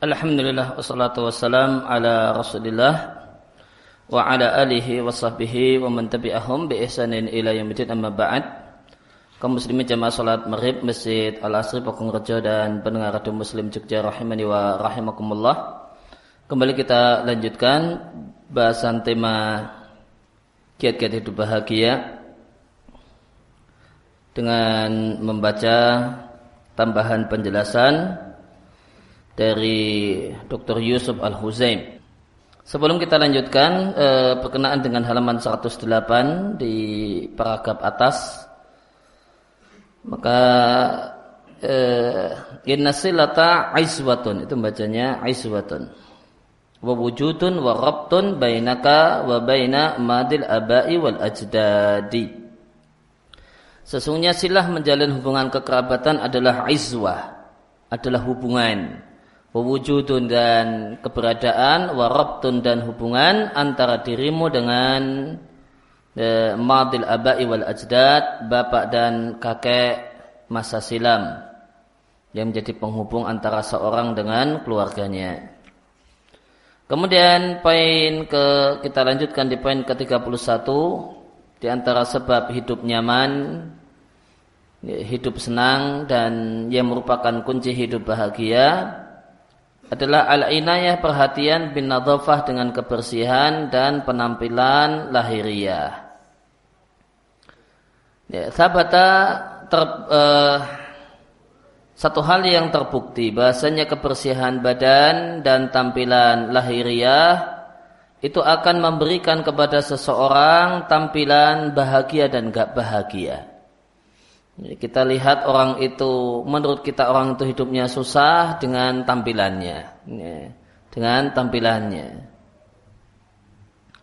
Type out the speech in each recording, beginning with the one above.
Alhamdulillah wassalatu wassalam ala Rasulillah wa ala alihi wa sahbihi wa man tabi'ahum bi ihsanin ila yaumil amma ba'd. Kaum muslimin jamaah salat Maghrib Masjid Al Asri Rejo dan pendengar radio Muslim Jogja rahimani wa rahimakumullah. Kembali kita lanjutkan bahasan tema kiat-kiat hidup bahagia dengan membaca tambahan penjelasan dari Dr. Yusuf Al-Huzaim. Sebelum kita lanjutkan eh, berkenaan dengan halaman 108 di paragraf atas maka eh, inna silata aizwatun itu bacanya aizwatun wa wujudun wa rabtun bainaka wa baina madil abai wal ajdadi Sesungguhnya silah menjalin hubungan kekerabatan adalah izwah adalah hubungan wujudun dan keberadaan warabtun dan hubungan antara dirimu dengan e, madil abai wal ajdad bapak dan kakek masa silam yang menjadi penghubung antara seorang dengan keluarganya. Kemudian poin ke kita lanjutkan di poin ke-31 di antara sebab hidup nyaman hidup senang dan yang merupakan kunci hidup bahagia adalah al-inayah perhatian bin nadhafah dengan kebersihan dan penampilan lahiriah. Ya, sabata ter, uh, satu hal yang terbukti bahasanya kebersihan badan dan tampilan lahiriah itu akan memberikan kepada seseorang tampilan bahagia dan gak bahagia. Kita lihat orang itu, menurut kita orang itu hidupnya susah dengan tampilannya. Dengan tampilannya.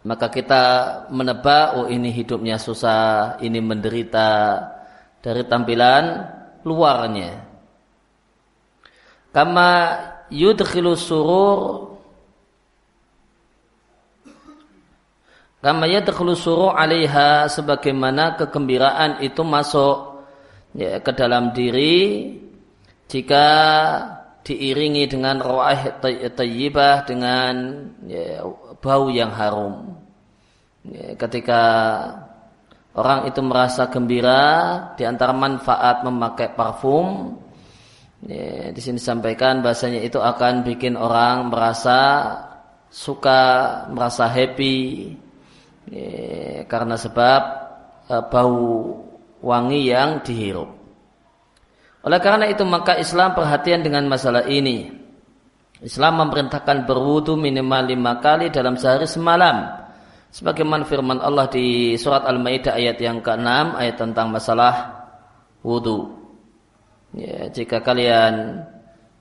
Maka kita menebak, oh ini hidupnya susah, ini menderita dari tampilan luarnya. Kama yudkhilu surur Kama yadkhulu surur alaiha sebagaimana kegembiraan itu masuk ya, ke dalam diri jika diiringi dengan roah tayyibah dengan ya, bau yang harum. Ya, ketika orang itu merasa gembira di antara manfaat memakai parfum ya, di sini disampaikan bahasanya itu akan bikin orang merasa suka merasa happy ya, karena sebab uh, bau wangi yang dihirup. Oleh karena itu maka Islam perhatian dengan masalah ini. Islam memerintahkan berwudu minimal lima kali dalam sehari semalam. Sebagaimana firman Allah di surat Al-Maidah ayat yang ke-6 ayat tentang masalah wudu. Ya, jika kalian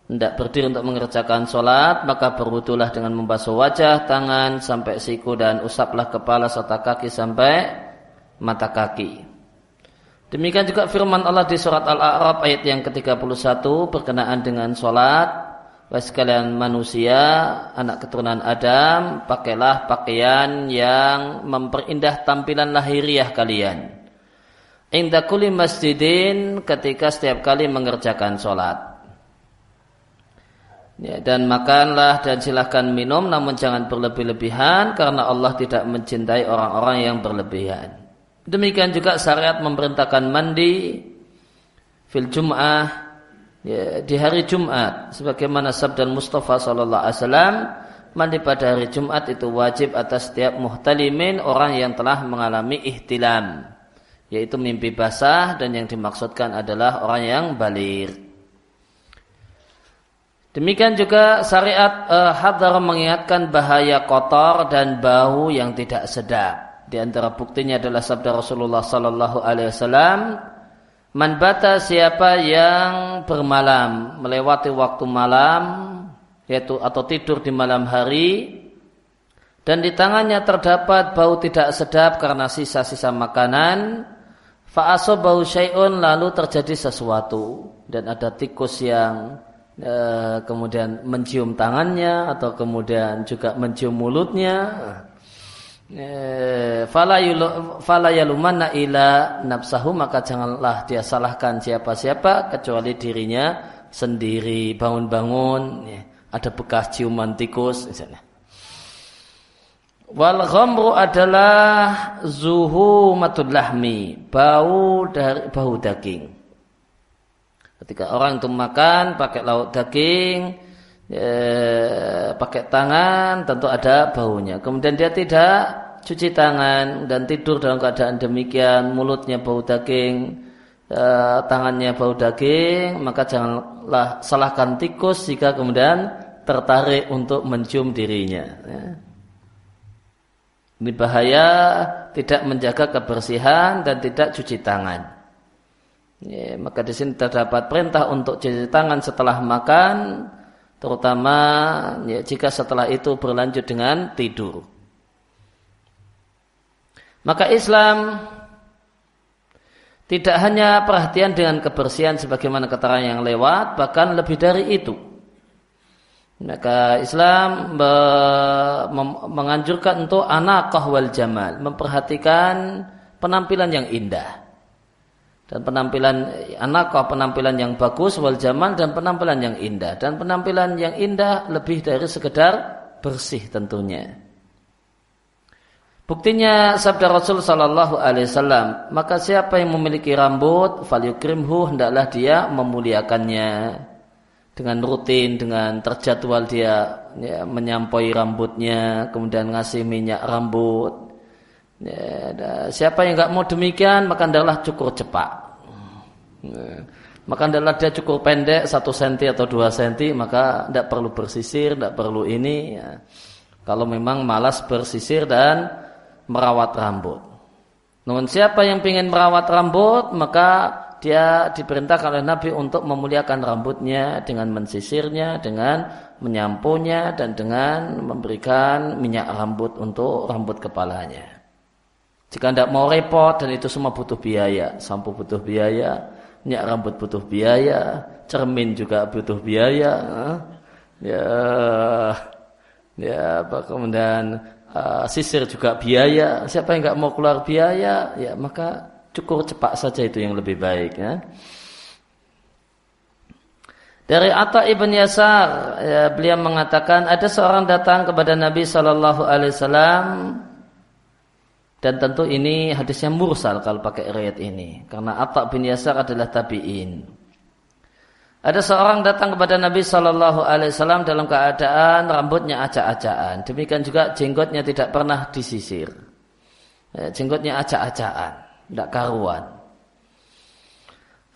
tidak berdiri untuk mengerjakan sholat, maka berwudulah dengan membasuh wajah, tangan, sampai siku dan usaplah kepala serta kaki sampai mata kaki. Demikian juga firman Allah di surat Al-A'raf ayat yang ke-31 berkenaan dengan sholat. Wahai sekalian manusia, anak keturunan Adam, pakailah pakaian yang memperindah tampilan lahiriah kalian. Indah kuli masjidin ketika setiap kali mengerjakan sholat. Ya, dan makanlah dan silahkan minum namun jangan berlebih-lebihan karena Allah tidak mencintai orang-orang yang berlebihan. Demikian juga syariat memerintahkan mandi fil Jum'ah ya, di hari Jumat sebagaimana sabda Mustafa sallallahu alaihi wasallam mandi pada hari Jumat itu wajib atas setiap muhtalimin orang yang telah mengalami ihtilam yaitu mimpi basah dan yang dimaksudkan adalah orang yang balir. Demikian juga syariat uh, hadar mengingatkan bahaya kotor dan bau yang tidak sedap. Di antara buktinya adalah sabda Rasulullah sallallahu alaihi wasallam, "Man bata siapa yang bermalam, melewati waktu malam, yaitu atau tidur di malam hari dan di tangannya terdapat bau tidak sedap karena sisa-sisa makanan, bau syai'un lalu terjadi sesuatu. Dan ada tikus yang e, kemudian mencium tangannya atau kemudian juga mencium mulutnya fala yalumanna ila nafsahu maka janganlah dia salahkan siapa-siapa kecuali dirinya sendiri bangun-bangun ya. ada bekas ciuman tikus misalnya. Wal ghamru adalah zuhu matul lahmi, bau dari bau daging. Ketika orang itu makan pakai lauk daging, eh, pakai tangan, tentu ada baunya. Kemudian dia tidak cuci tangan dan tidur dalam keadaan demikian, mulutnya bau daging, eh, tangannya bau daging, maka janganlah salahkan tikus jika kemudian tertarik untuk mencium dirinya. Ya. Ini bahaya tidak menjaga kebersihan dan tidak cuci tangan. Ya, maka di sini terdapat perintah untuk cuci tangan setelah makan, terutama ya, jika setelah itu berlanjut dengan tidur. Maka Islam tidak hanya perhatian dengan kebersihan sebagaimana keterangan yang lewat, bahkan lebih dari itu. Maka Islam menganjurkan untuk anak wal jamal, memperhatikan penampilan yang indah. Dan penampilan anak penampilan yang bagus wal jamal dan penampilan yang indah. Dan penampilan yang indah lebih dari sekedar bersih tentunya. Buktinya sabda Rasul Sallallahu Alaihi Wasallam, maka siapa yang memiliki rambut, falyukrimhu hendaklah dia memuliakannya dengan rutin, dengan terjadwal dia ya, menyampoi rambutnya, kemudian ngasih minyak rambut. Ya, siapa yang nggak mau demikian, maka adalah cukup cepat. Ya, maka adalah dia cukup pendek satu senti atau dua senti, maka tidak perlu bersisir, tidak perlu ini. Ya. Kalau memang malas bersisir dan merawat rambut. Namun siapa yang ingin merawat rambut, maka dia diperintahkan oleh Nabi untuk memuliakan rambutnya dengan mensisirnya, dengan menyampunya dan dengan memberikan minyak rambut untuk rambut kepalanya. Jika tidak mau repot dan itu semua butuh biaya, sampo butuh biaya, minyak rambut butuh biaya, cermin juga butuh biaya, ya, ya, kemudian uh, sisir juga biaya. Siapa yang nggak mau keluar biaya, ya maka cukup cepat saja itu yang lebih baik ya. Dari Atta ibn Yasar, ya, beliau mengatakan ada seorang datang kepada Nabi Shallallahu Alaihi Wasallam dan tentu ini hadisnya mursal kalau pakai riwayat ini karena Atta bin Yasar adalah tabiin. Ada seorang datang kepada Nabi Shallallahu Alaihi Wasallam dalam keadaan rambutnya acak-acakan. Demikian juga jenggotnya tidak pernah disisir. Ya, jenggotnya acak-acakan tidak karuan.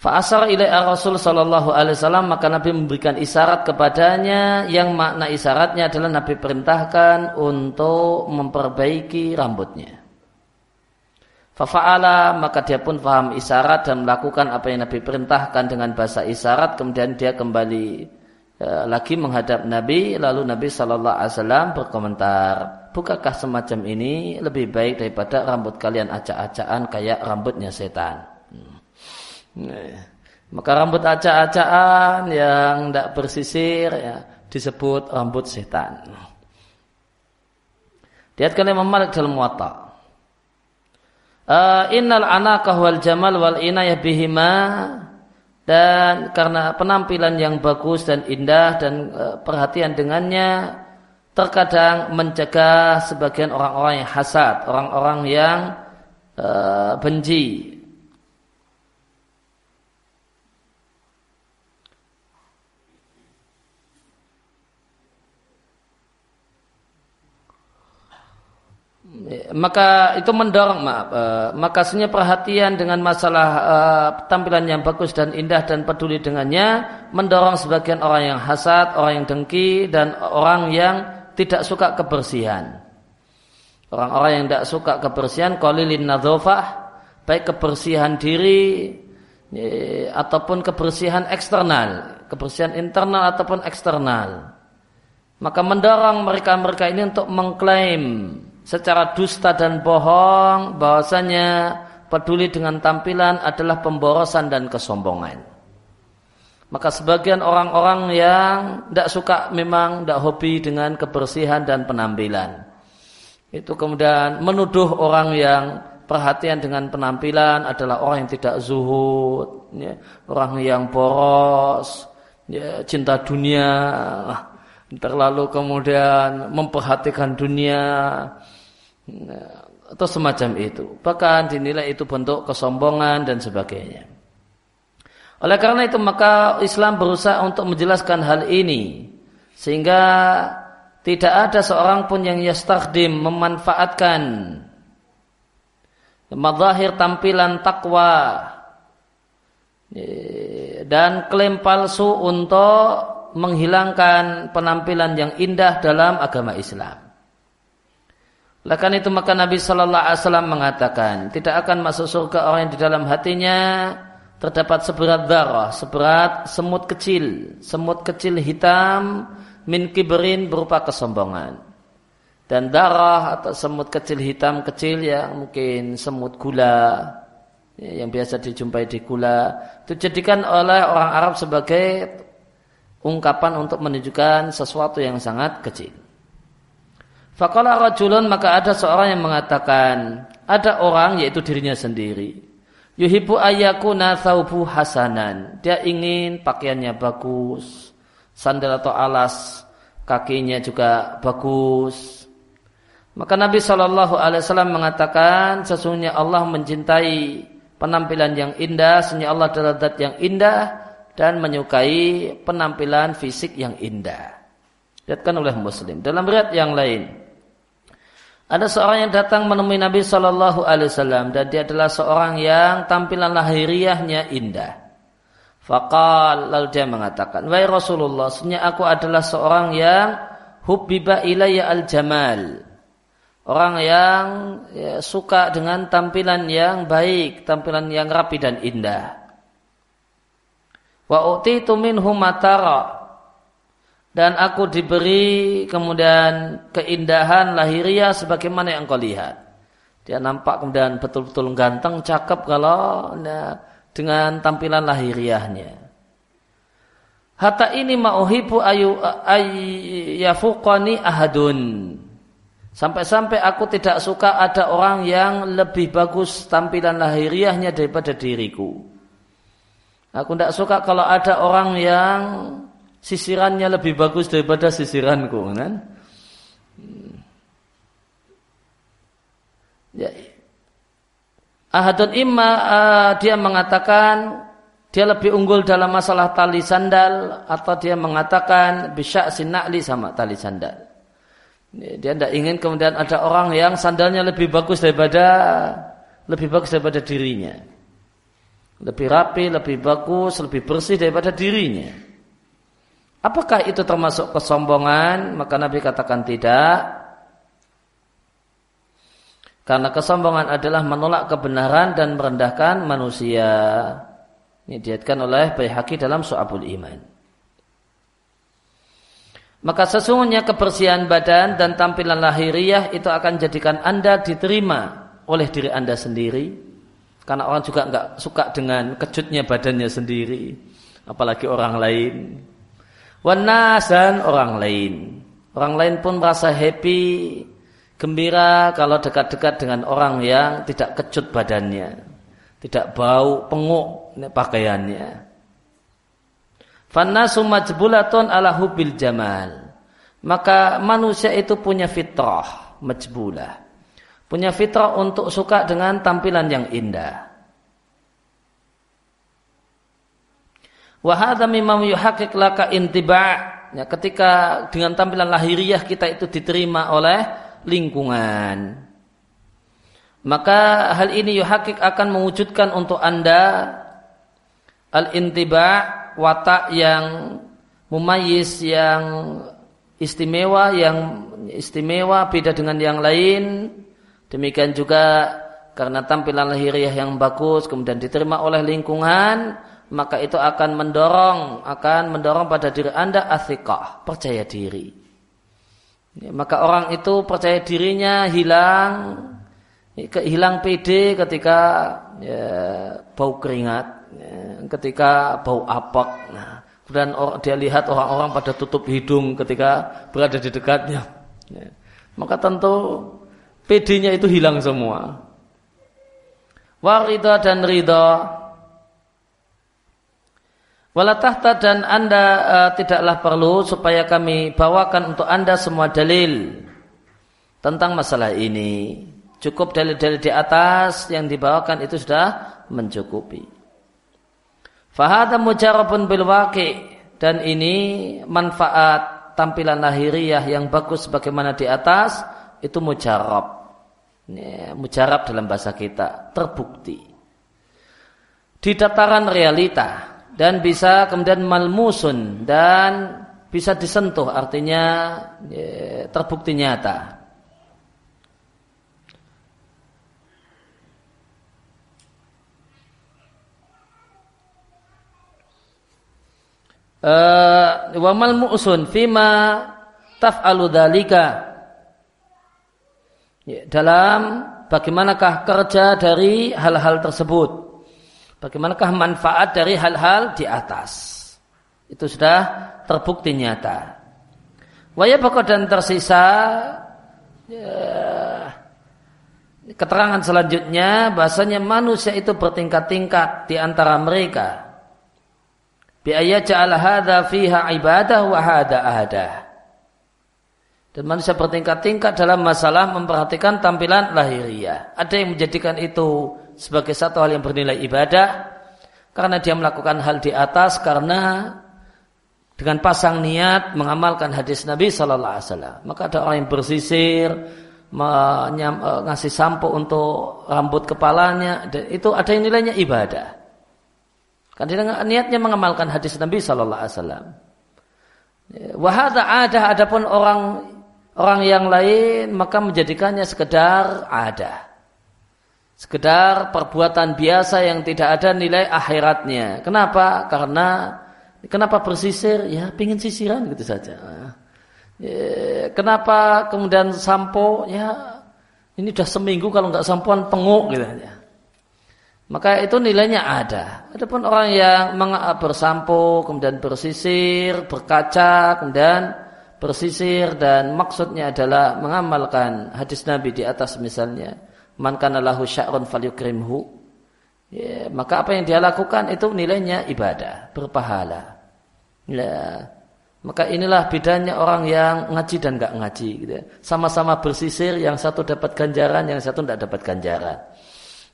Fa'asar ilai'a Rasul sallallahu alaihi wasallam maka Nabi memberikan isyarat kepadanya yang makna isyaratnya adalah Nabi perintahkan untuk memperbaiki rambutnya. Fafa'ala maka dia pun faham isyarat dan melakukan apa yang Nabi perintahkan dengan bahasa isyarat kemudian dia kembali e, lagi menghadap Nabi lalu Nabi sallallahu alaihi wasallam berkomentar bukankah semacam ini lebih baik daripada rambut kalian acak-acakan kayak rambutnya setan. Hmm. Maka rambut acak-acakan yang tidak bersisir ya, disebut rambut setan. Lihat kalian Malik dalam watak. Uh, innal anakah wal jamal wal inayah bihima dan karena penampilan yang bagus dan indah dan uh, perhatian dengannya terkadang mencegah sebagian orang-orang yang hasad, orang-orang yang uh, benci. Maka itu mendorong maaf, uh, maka sebenarnya perhatian dengan masalah uh, tampilan yang bagus dan indah dan peduli dengannya mendorong sebagian orang yang hasad, orang yang dengki dan orang yang tidak suka kebersihan. Orang-orang yang tidak suka kebersihan, qalilin nadzafah, baik kebersihan diri ya, ataupun kebersihan eksternal, kebersihan internal ataupun eksternal. Maka mendorong mereka-mereka ini untuk mengklaim secara dusta dan bohong bahwasanya peduli dengan tampilan adalah pemborosan dan kesombongan. Maka sebagian orang-orang yang tidak suka memang tidak hobi dengan kebersihan dan penampilan. Itu kemudian menuduh orang yang perhatian dengan penampilan adalah orang yang tidak zuhud, ya, orang yang boros, ya, cinta dunia. terlalu kemudian memperhatikan dunia atau semacam itu. Bahkan dinilai itu bentuk kesombongan dan sebagainya. Oleh karena itu maka Islam berusaha untuk menjelaskan hal ini sehingga tidak ada seorang pun yang yastakhdim memanfaatkan mazahir tampilan takwa dan klaim palsu untuk menghilangkan penampilan yang indah dalam agama Islam. Lakan itu maka Nabi Shallallahu Alaihi Wasallam mengatakan tidak akan masuk surga orang yang di dalam hatinya terdapat seberat darah, seberat semut kecil, semut kecil hitam min kiberin berupa kesombongan. Dan darah atau semut kecil hitam kecil yang mungkin semut gula ya, yang biasa dijumpai di gula itu dijadikan oleh orang Arab sebagai ungkapan untuk menunjukkan sesuatu yang sangat kecil. Fakallah rajulun maka ada seorang yang mengatakan ada orang yaitu dirinya sendiri. Yuhibu ayakuna thawbu hasanan. Dia ingin pakaiannya bagus, sandal atau alas kakinya juga bagus. Maka Nabi Shallallahu Alaihi Wasallam mengatakan sesungguhnya Allah mencintai penampilan yang indah, sesungguhnya Allah adalah zat yang indah dan menyukai penampilan fisik yang indah. Lihatkan oleh Muslim. Dalam riwayat yang lain, ada seorang yang datang menemui Nabi Shallallahu Alaihi Wasallam dan dia adalah seorang yang tampilan lahiriahnya indah. Fakal lalu dia mengatakan, Wahai Rasulullah, sebenarnya aku adalah seorang yang hubbiba ilayya al jamal. Orang yang ya, suka dengan tampilan yang baik, tampilan yang rapi dan indah. Wa utitu minhu matara dan aku diberi kemudian keindahan lahiriah sebagaimana yang kau lihat. Dia nampak kemudian betul-betul ganteng, cakep kalau ya, dengan tampilan lahiriahnya. Hatta ini ma'uhibu ayu ayyafuqani ahadun. Sampai-sampai aku tidak suka ada orang yang lebih bagus tampilan lahiriahnya daripada diriku. Aku tidak suka kalau ada orang yang sisirannya lebih bagus daripada sisiranku kan ya. Ahadun imma uh, dia mengatakan dia lebih unggul dalam masalah tali sandal atau dia mengatakan bisa sinakli sama tali sandal. Dia tidak ingin kemudian ada orang yang sandalnya lebih bagus daripada lebih bagus daripada dirinya. Lebih rapi, lebih bagus, lebih bersih daripada dirinya. Apakah itu termasuk kesombongan? Maka Nabi katakan tidak. Karena kesombongan adalah menolak kebenaran dan merendahkan manusia. Ini diatkan oleh Baihaqi dalam Su'abul Iman. Maka sesungguhnya kebersihan badan dan tampilan lahiriah itu akan jadikan Anda diterima oleh diri Anda sendiri. Karena orang juga nggak suka dengan kejutnya badannya sendiri. Apalagi orang lain. Wanasan orang lain. Orang lain pun merasa happy, gembira kalau dekat-dekat dengan orang yang tidak kecut badannya, tidak bau penguk pakaiannya. Fannasu majbulatun ala hubil jamal. Maka manusia itu punya fitrah majbulah. Punya fitrah untuk suka dengan tampilan yang indah. Wahada mimam yuhakik laka intiba' ya, ketika dengan tampilan lahiriah kita itu diterima oleh lingkungan. Maka hal ini yuhakik akan mewujudkan untuk anda al-intiba' watak yang mumayis yang istimewa yang istimewa beda dengan yang lain demikian juga karena tampilan lahiriah yang bagus kemudian diterima oleh lingkungan maka itu akan mendorong akan mendorong pada diri anda asikah percaya diri. Ya, maka orang itu percaya dirinya hilang hilang PD ketika ya, bau keringat ya, ketika bau apek. Nah dan dia lihat orang-orang pada tutup hidung ketika berada di dekatnya. Ya, maka tentu PD-nya itu hilang semua. Warida dan ridha Wala tahta dan anda uh, tidaklah perlu supaya kami bawakan untuk anda semua dalil tentang masalah ini. Cukup dalil-dalil di atas yang dibawakan itu sudah mencukupi. Fahada mujarabun bil dan ini manfaat tampilan lahiriah yang bagus bagaimana di atas itu mujarab. Ini, mujarab dalam bahasa kita terbukti di dataran realita dan bisa kemudian malmusun dan bisa disentuh artinya ya, terbukti nyata. Uh, wa malmusun fima taf'alu dalika ya, dalam bagaimanakah kerja dari hal-hal tersebut Bagaimanakah manfaat dari hal-hal di atas? Itu sudah terbukti nyata. Waya pokok dan tersisa ya, keterangan selanjutnya bahasanya manusia itu bertingkat-tingkat di antara mereka. Biaya ja'al hadha fiha ibadah wa hada ahadah. Dan manusia bertingkat-tingkat dalam masalah memperhatikan tampilan lahiriah. Ada yang menjadikan itu sebagai satu hal yang bernilai ibadah karena dia melakukan hal di atas karena dengan pasang niat mengamalkan hadis Nabi Shallallahu Alaihi Wasallam. Maka ada orang yang bersisir menyam, e, ngasih sampo untuk rambut kepalanya itu ada yang nilainya ibadah. Karena niatnya mengamalkan hadis Nabi Shallallahu Alaihi Wasallam. Wahada ada adapun orang orang yang lain maka menjadikannya sekedar ada sekedar perbuatan biasa yang tidak ada nilai akhiratnya. Kenapa? Karena kenapa bersisir? Ya, pingin sisiran gitu saja. Ya, kenapa kemudian sampo? Ya, ini sudah seminggu kalau nggak sampoan penguk gitu ya. Maka itu nilainya ada. Adapun orang yang bersampo, kemudian bersisir, berkaca, kemudian bersisir dan maksudnya adalah mengamalkan hadis Nabi di atas misalnya man kana lahu sya'run falyukrimhu. Ya, maka apa yang dia lakukan itu nilainya ibadah berpahala. Ya maka inilah bedanya orang yang ngaji dan nggak ngaji gitu ya. sama-sama bersisir yang satu dapat ganjaran yang satu tidak dapat ganjaran.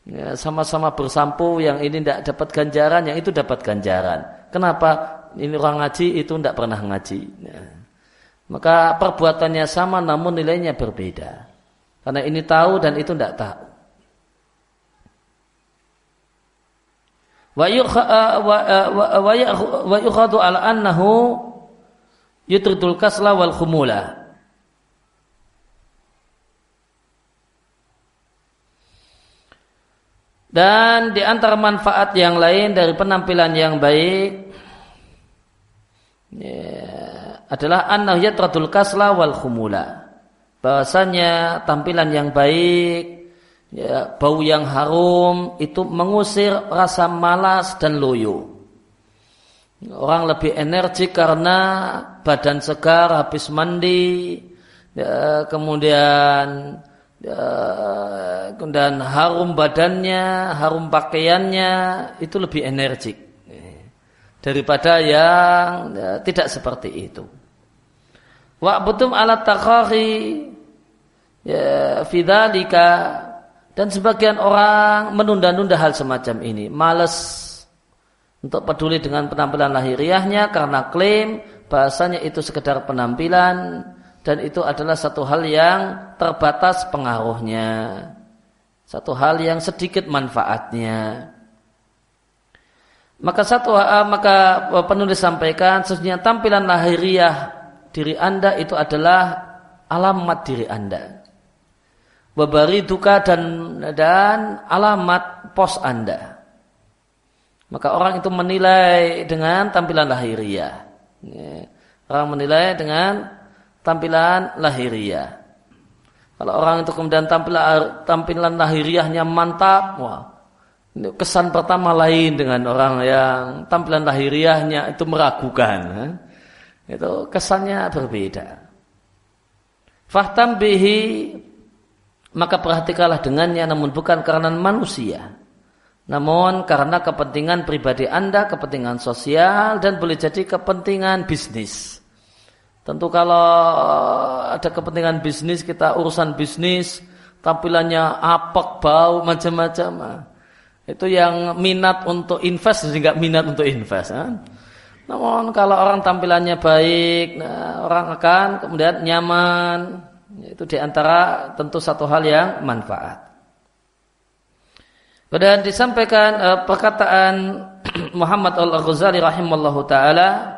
Ya, sama-sama bersampu yang ini tidak dapat ganjaran yang itu dapat ganjaran. Kenapa? Ini orang ngaji itu tidak pernah ngaji ya. maka perbuatannya sama namun nilainya berbeda karena ini tahu dan itu tidak tahu. Wa yukhadu ala annahu yutridul kasla wal khumula. Dan di antara manfaat yang lain dari penampilan yang baik ya, adalah annahu yatradul kasla wal khumula bahasanya tampilan yang baik, ya, bau yang harum itu mengusir rasa malas dan loyo. Orang lebih energik karena badan segar habis mandi, ya, kemudian ya, kemudian harum badannya, harum pakaiannya itu lebih energik daripada yang ya, tidak seperti itu. Wa'butum ala takhari ya, fidalika dan sebagian orang menunda-nunda hal semacam ini, males untuk peduli dengan penampilan lahiriahnya karena klaim bahasanya itu sekedar penampilan dan itu adalah satu hal yang terbatas pengaruhnya. Satu hal yang sedikit manfaatnya. Maka satu maka penulis sampaikan sesungguhnya tampilan lahiriah diri Anda itu adalah alamat diri Anda wabari duka dan dan alamat pos Anda. Maka orang itu menilai dengan tampilan lahiriah. Orang menilai dengan tampilan lahiriah. Kalau orang itu kemudian tampilan tampilan lahiriahnya mantap, wah, kesan pertama lain dengan orang yang tampilan lahiriahnya itu meragukan. Itu kesannya berbeda. Fahtam bihi maka perhatikanlah dengannya namun bukan karena manusia namun karena kepentingan pribadi Anda, kepentingan sosial dan boleh jadi kepentingan bisnis. Tentu kalau ada kepentingan bisnis, kita urusan bisnis, tampilannya apek, bau, macam-macam. Itu yang minat untuk invest, sehingga minat untuk invest. Kan? Namun kalau orang tampilannya baik, nah, orang akan kemudian nyaman. Itu di antara tentu satu hal yang manfaat. Kemudian disampaikan uh, perkataan Muhammad Al-Ghazali rahimallahu taala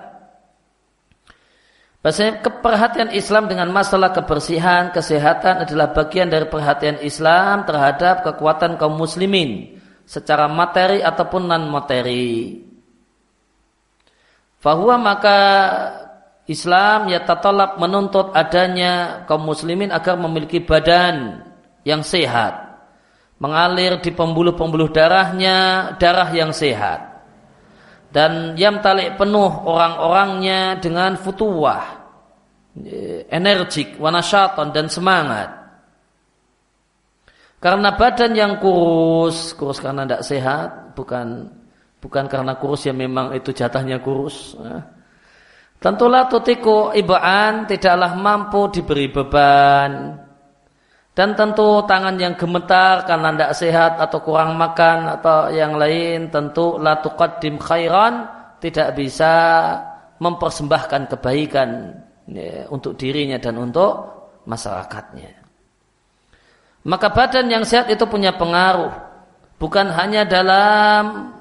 Bahasanya keperhatian Islam dengan masalah kebersihan, kesehatan adalah bagian dari perhatian Islam terhadap kekuatan kaum muslimin secara materi ataupun non materi. Fahuwa maka Islam ya tatalab menuntut adanya kaum muslimin agar memiliki badan yang sehat mengalir di pembuluh-pembuluh darahnya darah yang sehat. Dan yang talik penuh orang-orangnya dengan futuwah energik wanasyatan dan semangat. Karena badan yang kurus kurus karena tidak sehat bukan bukan karena kurus yang memang itu jatahnya kurus tentulah tutiku ibaan tidaklah mampu diberi beban. Dan tentu tangan yang gemetar karena tidak sehat atau kurang makan atau yang lain tentu la tuqaddim khairan tidak bisa mempersembahkan kebaikan ya, untuk dirinya dan untuk masyarakatnya. Maka badan yang sehat itu punya pengaruh. Bukan hanya dalam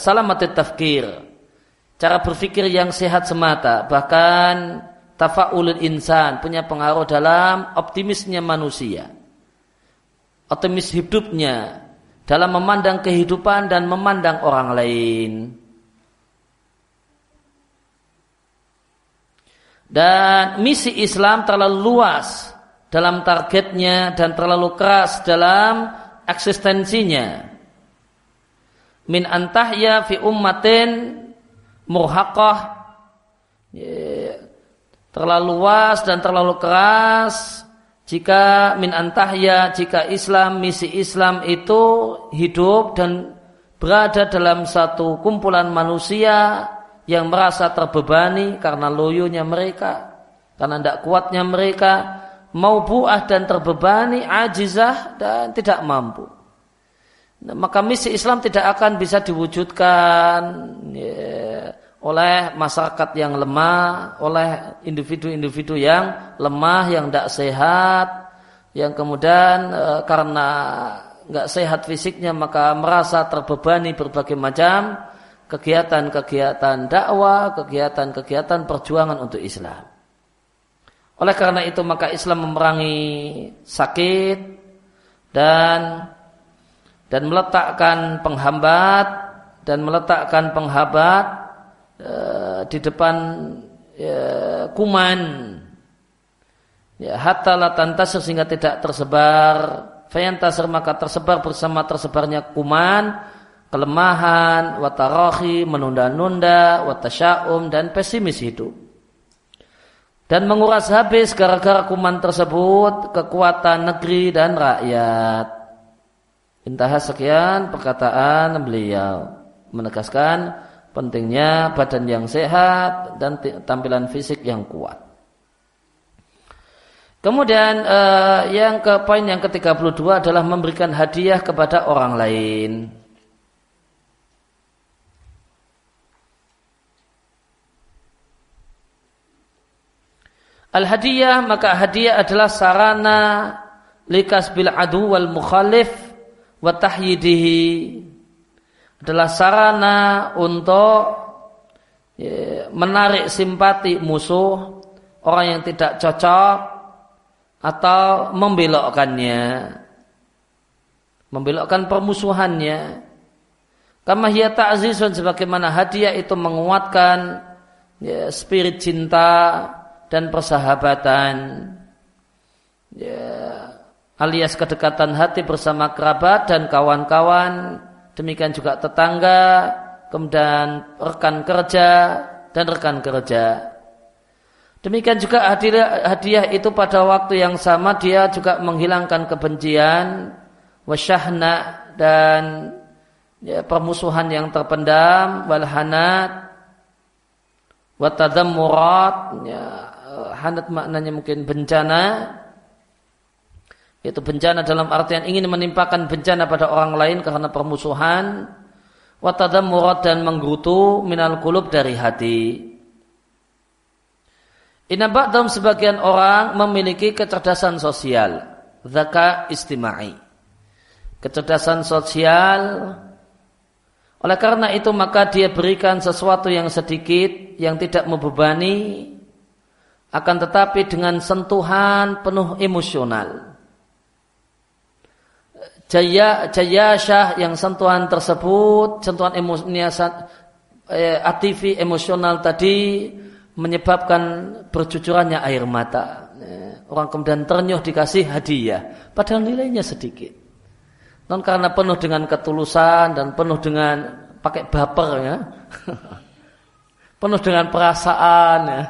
salamatit tafkir, cara berpikir yang sehat semata, bahkan tafaulul insan punya pengaruh dalam optimisnya manusia. Optimis hidupnya dalam memandang kehidupan dan memandang orang lain. Dan misi Islam terlalu luas dalam targetnya dan terlalu keras dalam eksistensinya. Min antahya fi ummatin murhaqah. Terlalu luas dan terlalu keras jika min antahya jika Islam misi Islam itu hidup dan berada dalam satu kumpulan manusia yang merasa terbebani karena loyonya mereka karena tidak kuatnya mereka mau buah dan terbebani ajizah dan tidak mampu maka misi Islam tidak akan bisa diwujudkan ya, oleh masyarakat yang lemah, oleh individu-individu yang lemah, yang tidak sehat, yang kemudian e, karena nggak sehat fisiknya maka merasa terbebani berbagai macam kegiatan-kegiatan dakwah, kegiatan-kegiatan perjuangan untuk Islam. Oleh karena itu maka Islam memerangi sakit dan dan meletakkan penghambat dan meletakkan penghambat Eh, di depan ya, kuman. Ya hatta latantasir sehingga tidak tersebar. Fayantasir maka tersebar bersama tersebarnya kuman kelemahan watarahi menunda-nunda watasyaum dan pesimis hidup. Dan menguras habis gara-gara kuman tersebut kekuatan negeri dan rakyat intah sekian perkataan beliau menegaskan pentingnya badan yang sehat dan tampilan fisik yang kuat. Kemudian eh, yang ke poin yang ke-32 adalah memberikan hadiah kepada orang lain. Al-hadiyah maka hadiah adalah sarana likas bil adu wal mukhalif wa tahyidihi adalah sarana untuk ya, menarik simpati musuh orang yang tidak cocok atau membelokkannya membelokkan permusuhannya. Kama hiya ta'zizun sebagaimana hadiah itu menguatkan ya, spirit cinta dan persahabatan. Ya, alias kedekatan hati bersama kerabat dan kawan-kawan demikian juga tetangga, kemudian rekan kerja dan rekan kerja. Demikian juga hadiah, hadiah itu pada waktu yang sama dia juga menghilangkan kebencian, wasyahna dan ya, permusuhan yang terpendam walhanat watadammurat ya, hanat maknanya mungkin bencana yaitu bencana dalam artian ingin menimpakan bencana pada orang lain karena permusuhan. Watadammurat dan menggerutu minal kulub dari hati. Inabak dalam sebagian orang memiliki kecerdasan sosial, zaka istimai. Kecerdasan sosial. Oleh karena itu maka dia berikan sesuatu yang sedikit yang tidak membebani. Akan tetapi dengan sentuhan penuh emosional. Jaya syah yang sentuhan tersebut, sentuhan emosional eh, atifi emosional tadi menyebabkan bercucurannya air mata. Eh, orang kemudian ternyuh dikasih hadiah, padahal nilainya sedikit. Non karena penuh dengan ketulusan dan penuh dengan pakai baper ya. penuh dengan perasaan ya.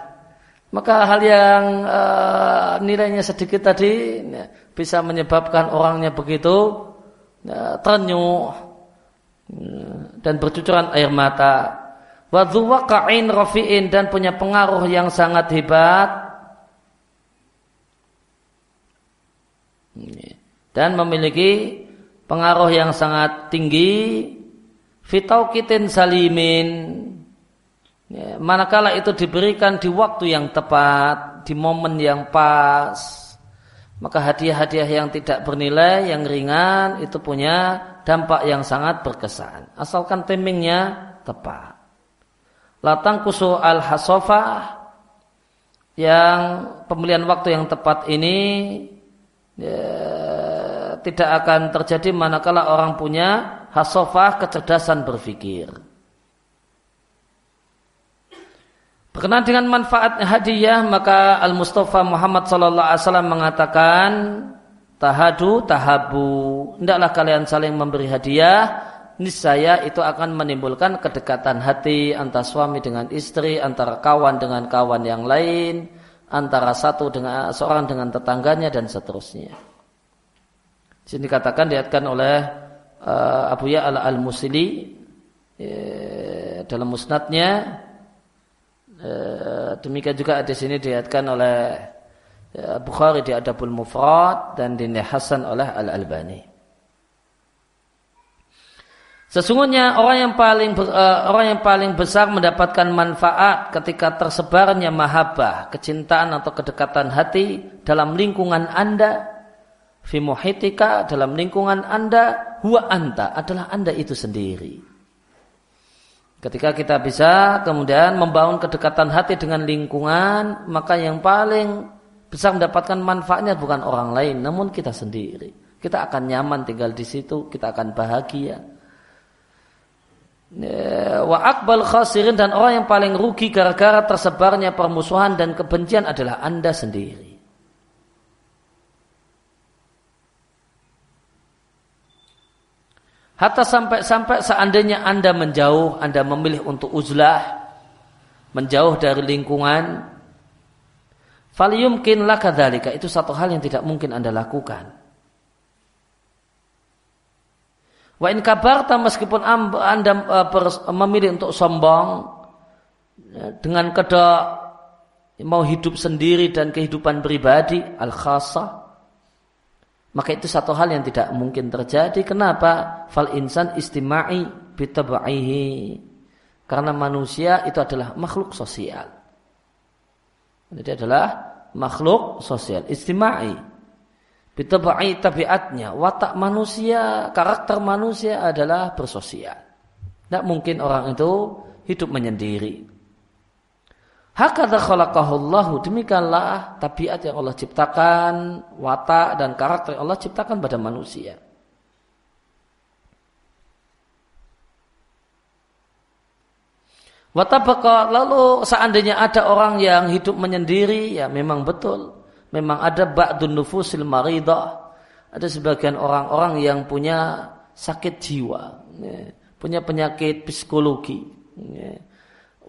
Maka hal yang uh, nilainya sedikit tadi ya, bisa menyebabkan orangnya begitu ternyuh ya, dan bercucuran air mata. Wadhuwaqa'in rafi'in dan punya pengaruh yang sangat hebat. Dan memiliki pengaruh yang sangat tinggi. Fitaukitin salimin. Manakala itu diberikan di waktu yang tepat di momen yang pas maka hadiah-hadiah yang tidak bernilai yang ringan itu punya dampak yang sangat berkesan asalkan timingnya tepat latang kusu al hasofah yang pemilihan waktu yang tepat ini ya, tidak akan terjadi manakala orang punya hasofah kecerdasan berpikir. Berkenaan dengan manfaat hadiah maka Al Mustafa Muhammad Sallallahu Alaihi Wasallam mengatakan tahadu tahabu hendaklah kalian saling memberi hadiah niscaya itu akan menimbulkan kedekatan hati antara suami dengan istri antara kawan dengan kawan yang lain antara satu dengan seorang dengan tetangganya dan seterusnya. Sini dikatakan diatkan oleh uh, Abu Ya al Musili ya, dalam musnadnya. Uh, demikian juga di sini diatkan oleh uh, Bukhari di Adabul Mufrad dan Hasan oleh Al Albani. Sesungguhnya orang yang paling uh, orang yang paling besar mendapatkan manfaat ketika tersebarnya mahabbah, kecintaan atau kedekatan hati dalam lingkungan Anda fi muhitika dalam lingkungan Anda huwa anta adalah Anda itu sendiri. Ketika kita bisa kemudian membangun kedekatan hati dengan lingkungan, maka yang paling bisa mendapatkan manfaatnya bukan orang lain, namun kita sendiri. Kita akan nyaman tinggal di situ, kita akan bahagia. Ya, wa akbal khasirin dan orang yang paling rugi gara-gara tersebarnya permusuhan dan kebencian adalah Anda sendiri. Hatta sampai-sampai seandainya Anda menjauh, Anda memilih untuk uzlah, menjauh dari lingkungan, falyumkin lakadzalika itu satu hal yang tidak mungkin Anda lakukan. Wa in kabarta meskipun Anda e, memilih untuk sombong ya, dengan kedok mau hidup sendiri dan kehidupan pribadi al khasah maka itu satu hal yang tidak mungkin terjadi. Kenapa? Fal insan istimai bitabaihi. Karena manusia itu adalah makhluk sosial. Jadi adalah makhluk sosial, istimai. Bitabai tabiatnya, watak manusia, karakter manusia adalah bersosial. Tidak mungkin orang itu hidup menyendiri. Hakadha khalaqahullahu demikianlah tabiat yang Allah ciptakan, watak dan karakter yang Allah ciptakan pada manusia. Watabaka lalu seandainya ada orang yang hidup menyendiri ya memang betul. Memang ada ba'dun nufusil maridah. Ada sebagian orang-orang yang punya sakit jiwa. Ya, punya penyakit psikologi. Ya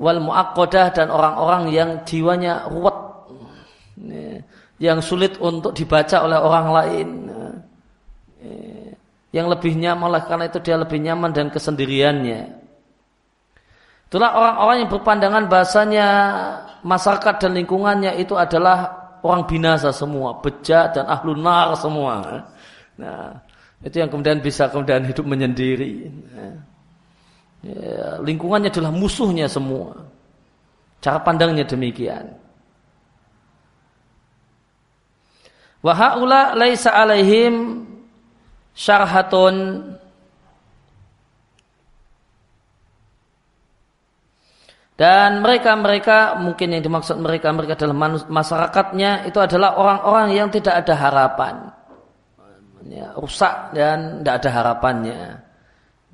wal muakkodah dan orang-orang yang jiwanya ruwet yang sulit untuk dibaca oleh orang lain yang lebih nyaman oleh karena itu dia lebih nyaman dan kesendiriannya. Itulah orang-orang yang berpandangan bahasanya masyarakat dan lingkungannya itu adalah orang binasa semua, bejat dan ahlu nar semua. Nah, itu yang kemudian bisa kemudian hidup menyendiri. Nah, ya, lingkungannya adalah musuhnya semua. Cara pandangnya demikian. Wahaula laisa alaihim syarhatun dan mereka-mereka mungkin yang dimaksud mereka-mereka adalah masyarakatnya itu adalah orang-orang yang tidak ada harapan ya, rusak dan tidak ada harapannya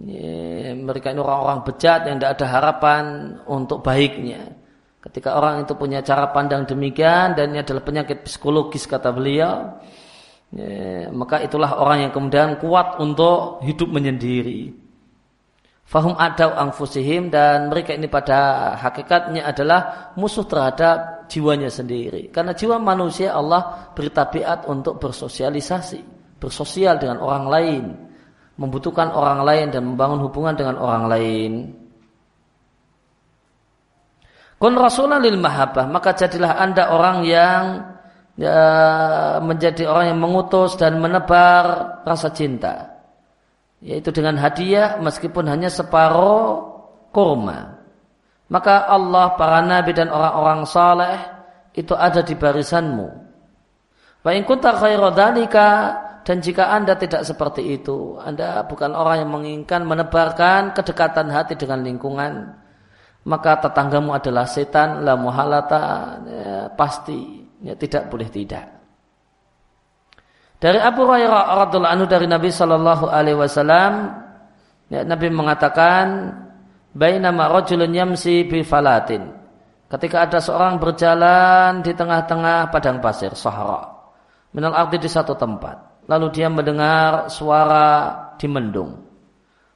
ya, mereka ini orang-orang bejat yang tidak ada harapan untuk baiknya ketika orang itu punya cara pandang demikian dan ini adalah penyakit psikologis kata beliau ya, maka itulah orang yang kemudian kuat untuk hidup menyendiri. Fahum adau angfusihim dan mereka ini pada hakikatnya adalah musuh terhadap jiwanya sendiri. Karena jiwa manusia Allah beri tabiat untuk bersosialisasi, bersosial dengan orang lain, membutuhkan orang lain dan membangun hubungan dengan orang lain. Kun rasulan lil mahabbah, maka jadilah anda orang yang ya, menjadi orang yang mengutus dan menebar rasa cinta. Yaitu dengan hadiah meskipun hanya separuh kurma. Maka Allah para nabi dan orang-orang saleh itu ada di barisanmu. Wa in kunta dan jika anda tidak seperti itu anda bukan orang yang menginginkan menebarkan kedekatan hati dengan lingkungan maka tetanggamu adalah setan la muhalata ya, pasti Ya, tidak boleh tidak. Dari Abu Hurairah radhiallahu anhu dari Nabi Shallallahu alaihi wasallam ya, Nabi mengatakan bainama rajulun yamsi bi falatin. Ketika ada seorang berjalan di tengah-tengah padang pasir sahara minal ardi di satu tempat. Lalu dia mendengar suara di mendung.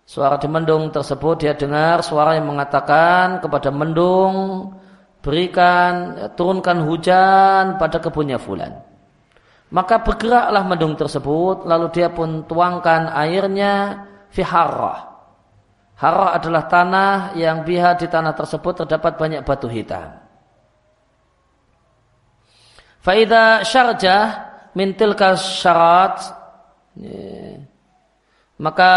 Suara di mendung tersebut dia dengar suara yang mengatakan kepada mendung berikan ya, turunkan hujan pada kebunnya fulan. Maka bergeraklah mendung tersebut lalu dia pun tuangkan airnya fi harrah. Harrah adalah tanah yang biha di tanah tersebut terdapat banyak batu hitam. Faida syarjah min tilka syarat ya, maka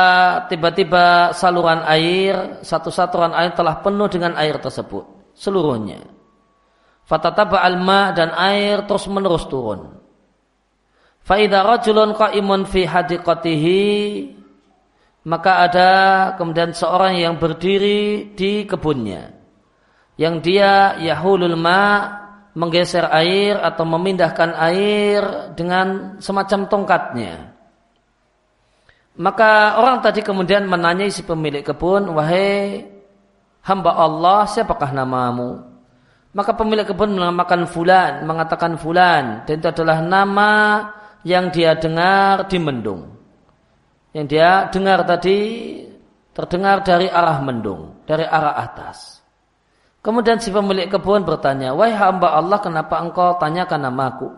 tiba-tiba saluran air satu saluran air telah penuh dengan air tersebut seluruhnya Fatataba alma dan air terus menerus turun. Faida rajulun qaimun fi hadiqatihi maka ada kemudian seorang yang berdiri di kebunnya yang dia yahulul ma menggeser air atau memindahkan air dengan semacam tongkatnya. Maka orang tadi kemudian menanyai si pemilik kebun, wahai hamba Allah, siapakah namamu? Maka pemilik kebun menamakan fulan, mengatakan fulan. Dan itu adalah nama yang dia dengar di mendung. Yang dia dengar tadi terdengar dari arah mendung, dari arah atas. Kemudian si pemilik kebun bertanya, Wahai hamba Allah, kenapa engkau tanyakan namaku?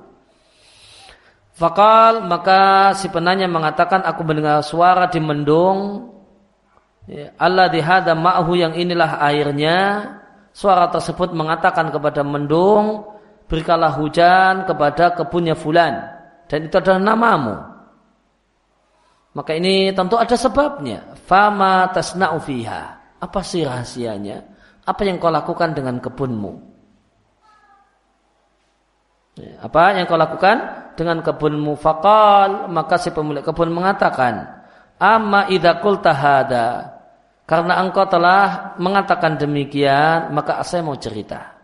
Fakal maka si penanya mengatakan aku mendengar suara di mendung ya, Allah dihada ma'hu yang inilah airnya Suara tersebut mengatakan kepada mendung, berikanlah hujan kepada kebunnya fulan. Dan itu adalah namamu. Maka ini tentu ada sebabnya. Fama tasna'u fiha. Apa sih rahasianya? Apa yang kau lakukan dengan kebunmu? Ya, apa yang kau lakukan dengan kebunmu? Fakal maka si pemilik kebun mengatakan, Amma idha tahada. Karena engkau telah mengatakan demikian, maka saya mau cerita.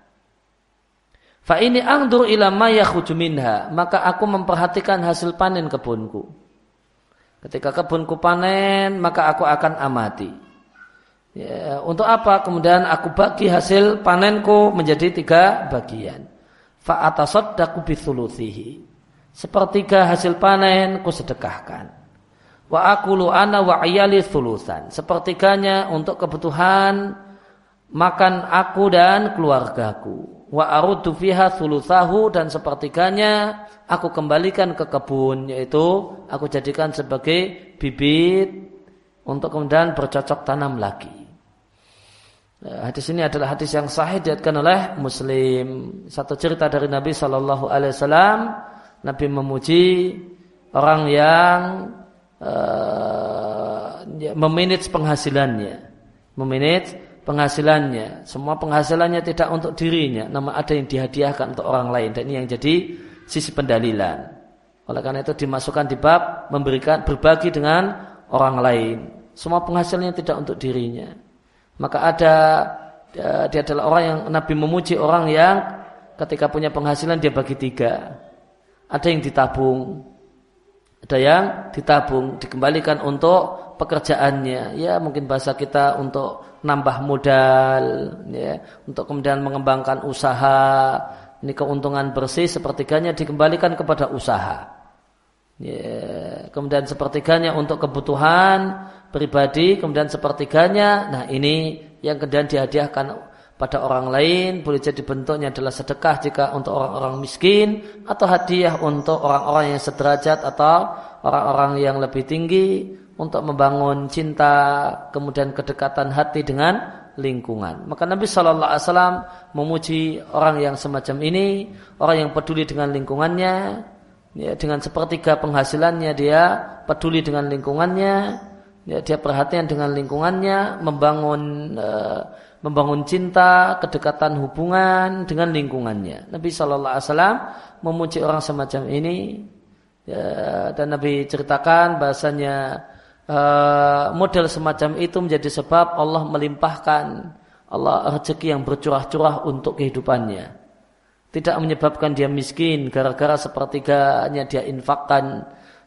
Fa ini angdur ila minha, maka aku memperhatikan hasil panen kebunku. Ketika kebunku panen, maka aku akan amati. Ya, untuk apa? Kemudian aku bagi hasil panenku menjadi tiga bagian. Fa atasaddaqu bithuluthihi. Sepertiga hasil panen ku sedekahkan wa akulu ana wa ayali thulusan. Sepertiganya untuk kebutuhan makan aku dan keluargaku. wa arudu fiha thuluthahu dan sepertiganya aku kembalikan ke kebun yaitu aku jadikan sebagai bibit untuk kemudian bercocok tanam lagi. Nah, hadis ini adalah hadis yang sahih diatkan oleh Muslim. Satu cerita dari Nabi Shallallahu Alaihi Wasallam, Nabi memuji orang yang uh, memanage penghasilannya, memanage penghasilannya. Semua penghasilannya tidak untuk dirinya, namun ada yang dihadiahkan untuk orang lain. Dan ini yang jadi sisi pendalilan. Oleh karena itu dimasukkan di bab memberikan berbagi dengan orang lain. Semua penghasilannya tidak untuk dirinya. Maka ada dia adalah orang yang Nabi memuji orang yang ketika punya penghasilan dia bagi tiga. Ada yang ditabung, ada yang ditabung, dikembalikan untuk pekerjaannya. Ya mungkin bahasa kita untuk nambah modal, ya, untuk kemudian mengembangkan usaha. Ini keuntungan bersih sepertiganya dikembalikan kepada usaha. Ya, kemudian sepertiganya untuk kebutuhan pribadi, kemudian sepertiganya, nah ini yang kemudian dihadiahkan pada orang lain, boleh jadi bentuknya adalah sedekah jika untuk orang-orang miskin, atau hadiah untuk orang-orang yang sederajat atau orang-orang yang lebih tinggi, untuk membangun cinta kemudian kedekatan hati dengan lingkungan. Maka Nabi Shallallahu Alaihi Wasallam memuji orang yang semacam ini, orang yang peduli dengan lingkungannya, ya, dengan sepertiga penghasilannya dia peduli dengan lingkungannya, ya, dia perhatian dengan lingkungannya, membangun uh, membangun cinta, kedekatan hubungan dengan lingkungannya. Nabi Shallallahu Alaihi Wasallam memuji orang semacam ini, ya, dan Nabi ceritakan bahasanya Eh, model semacam itu menjadi sebab Allah melimpahkan Allah rezeki yang bercurah-curah untuk kehidupannya. Tidak menyebabkan dia miskin gara-gara sepertiganya dia infakkan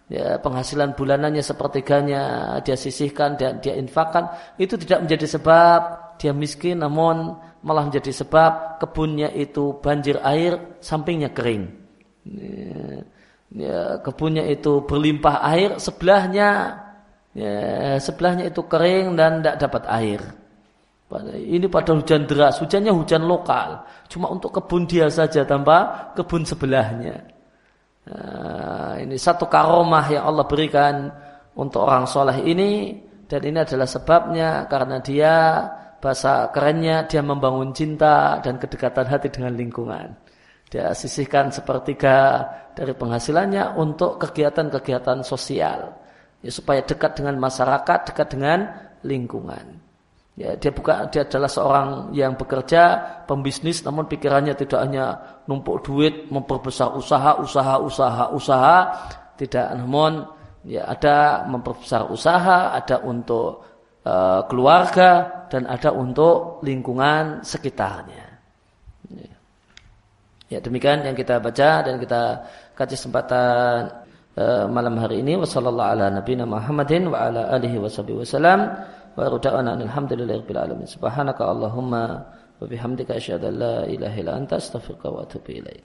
ya, penghasilan bulanannya sepertiganya dia sisihkan dan dia infakkan itu tidak menjadi sebab dia miskin namun malah menjadi sebab kebunnya itu banjir air sampingnya kering ya, ya, kebunnya itu berlimpah air sebelahnya ya, sebelahnya itu kering dan tidak dapat air. Ini pada hujan deras, hujannya hujan lokal, cuma untuk kebun dia saja tanpa kebun sebelahnya. Nah, ini satu karomah yang Allah berikan untuk orang soleh ini dan ini adalah sebabnya karena dia bahasa kerennya dia membangun cinta dan kedekatan hati dengan lingkungan. Dia sisihkan sepertiga dari penghasilannya untuk kegiatan-kegiatan sosial ya, supaya dekat dengan masyarakat, dekat dengan lingkungan. Ya, dia bukan dia adalah seorang yang bekerja, pembisnis, namun pikirannya tidak hanya numpuk duit, memperbesar usaha, usaha, usaha, usaha, tidak, namun ya ada memperbesar usaha, ada untuk uh, keluarga dan ada untuk lingkungan sekitarnya. Ya. demikian yang kita baca dan kita kasih kesempatan Eh, malam hari ini wasallallahu ala nabiyina Muhammadin wa ala alihi wasallam wa ruda'ana alhamdulillahirabbil alamin. Subhanaka allahumma wa bihamdika asyhadu an la ilaha illa anta astaghfiruka wa atubu ilaik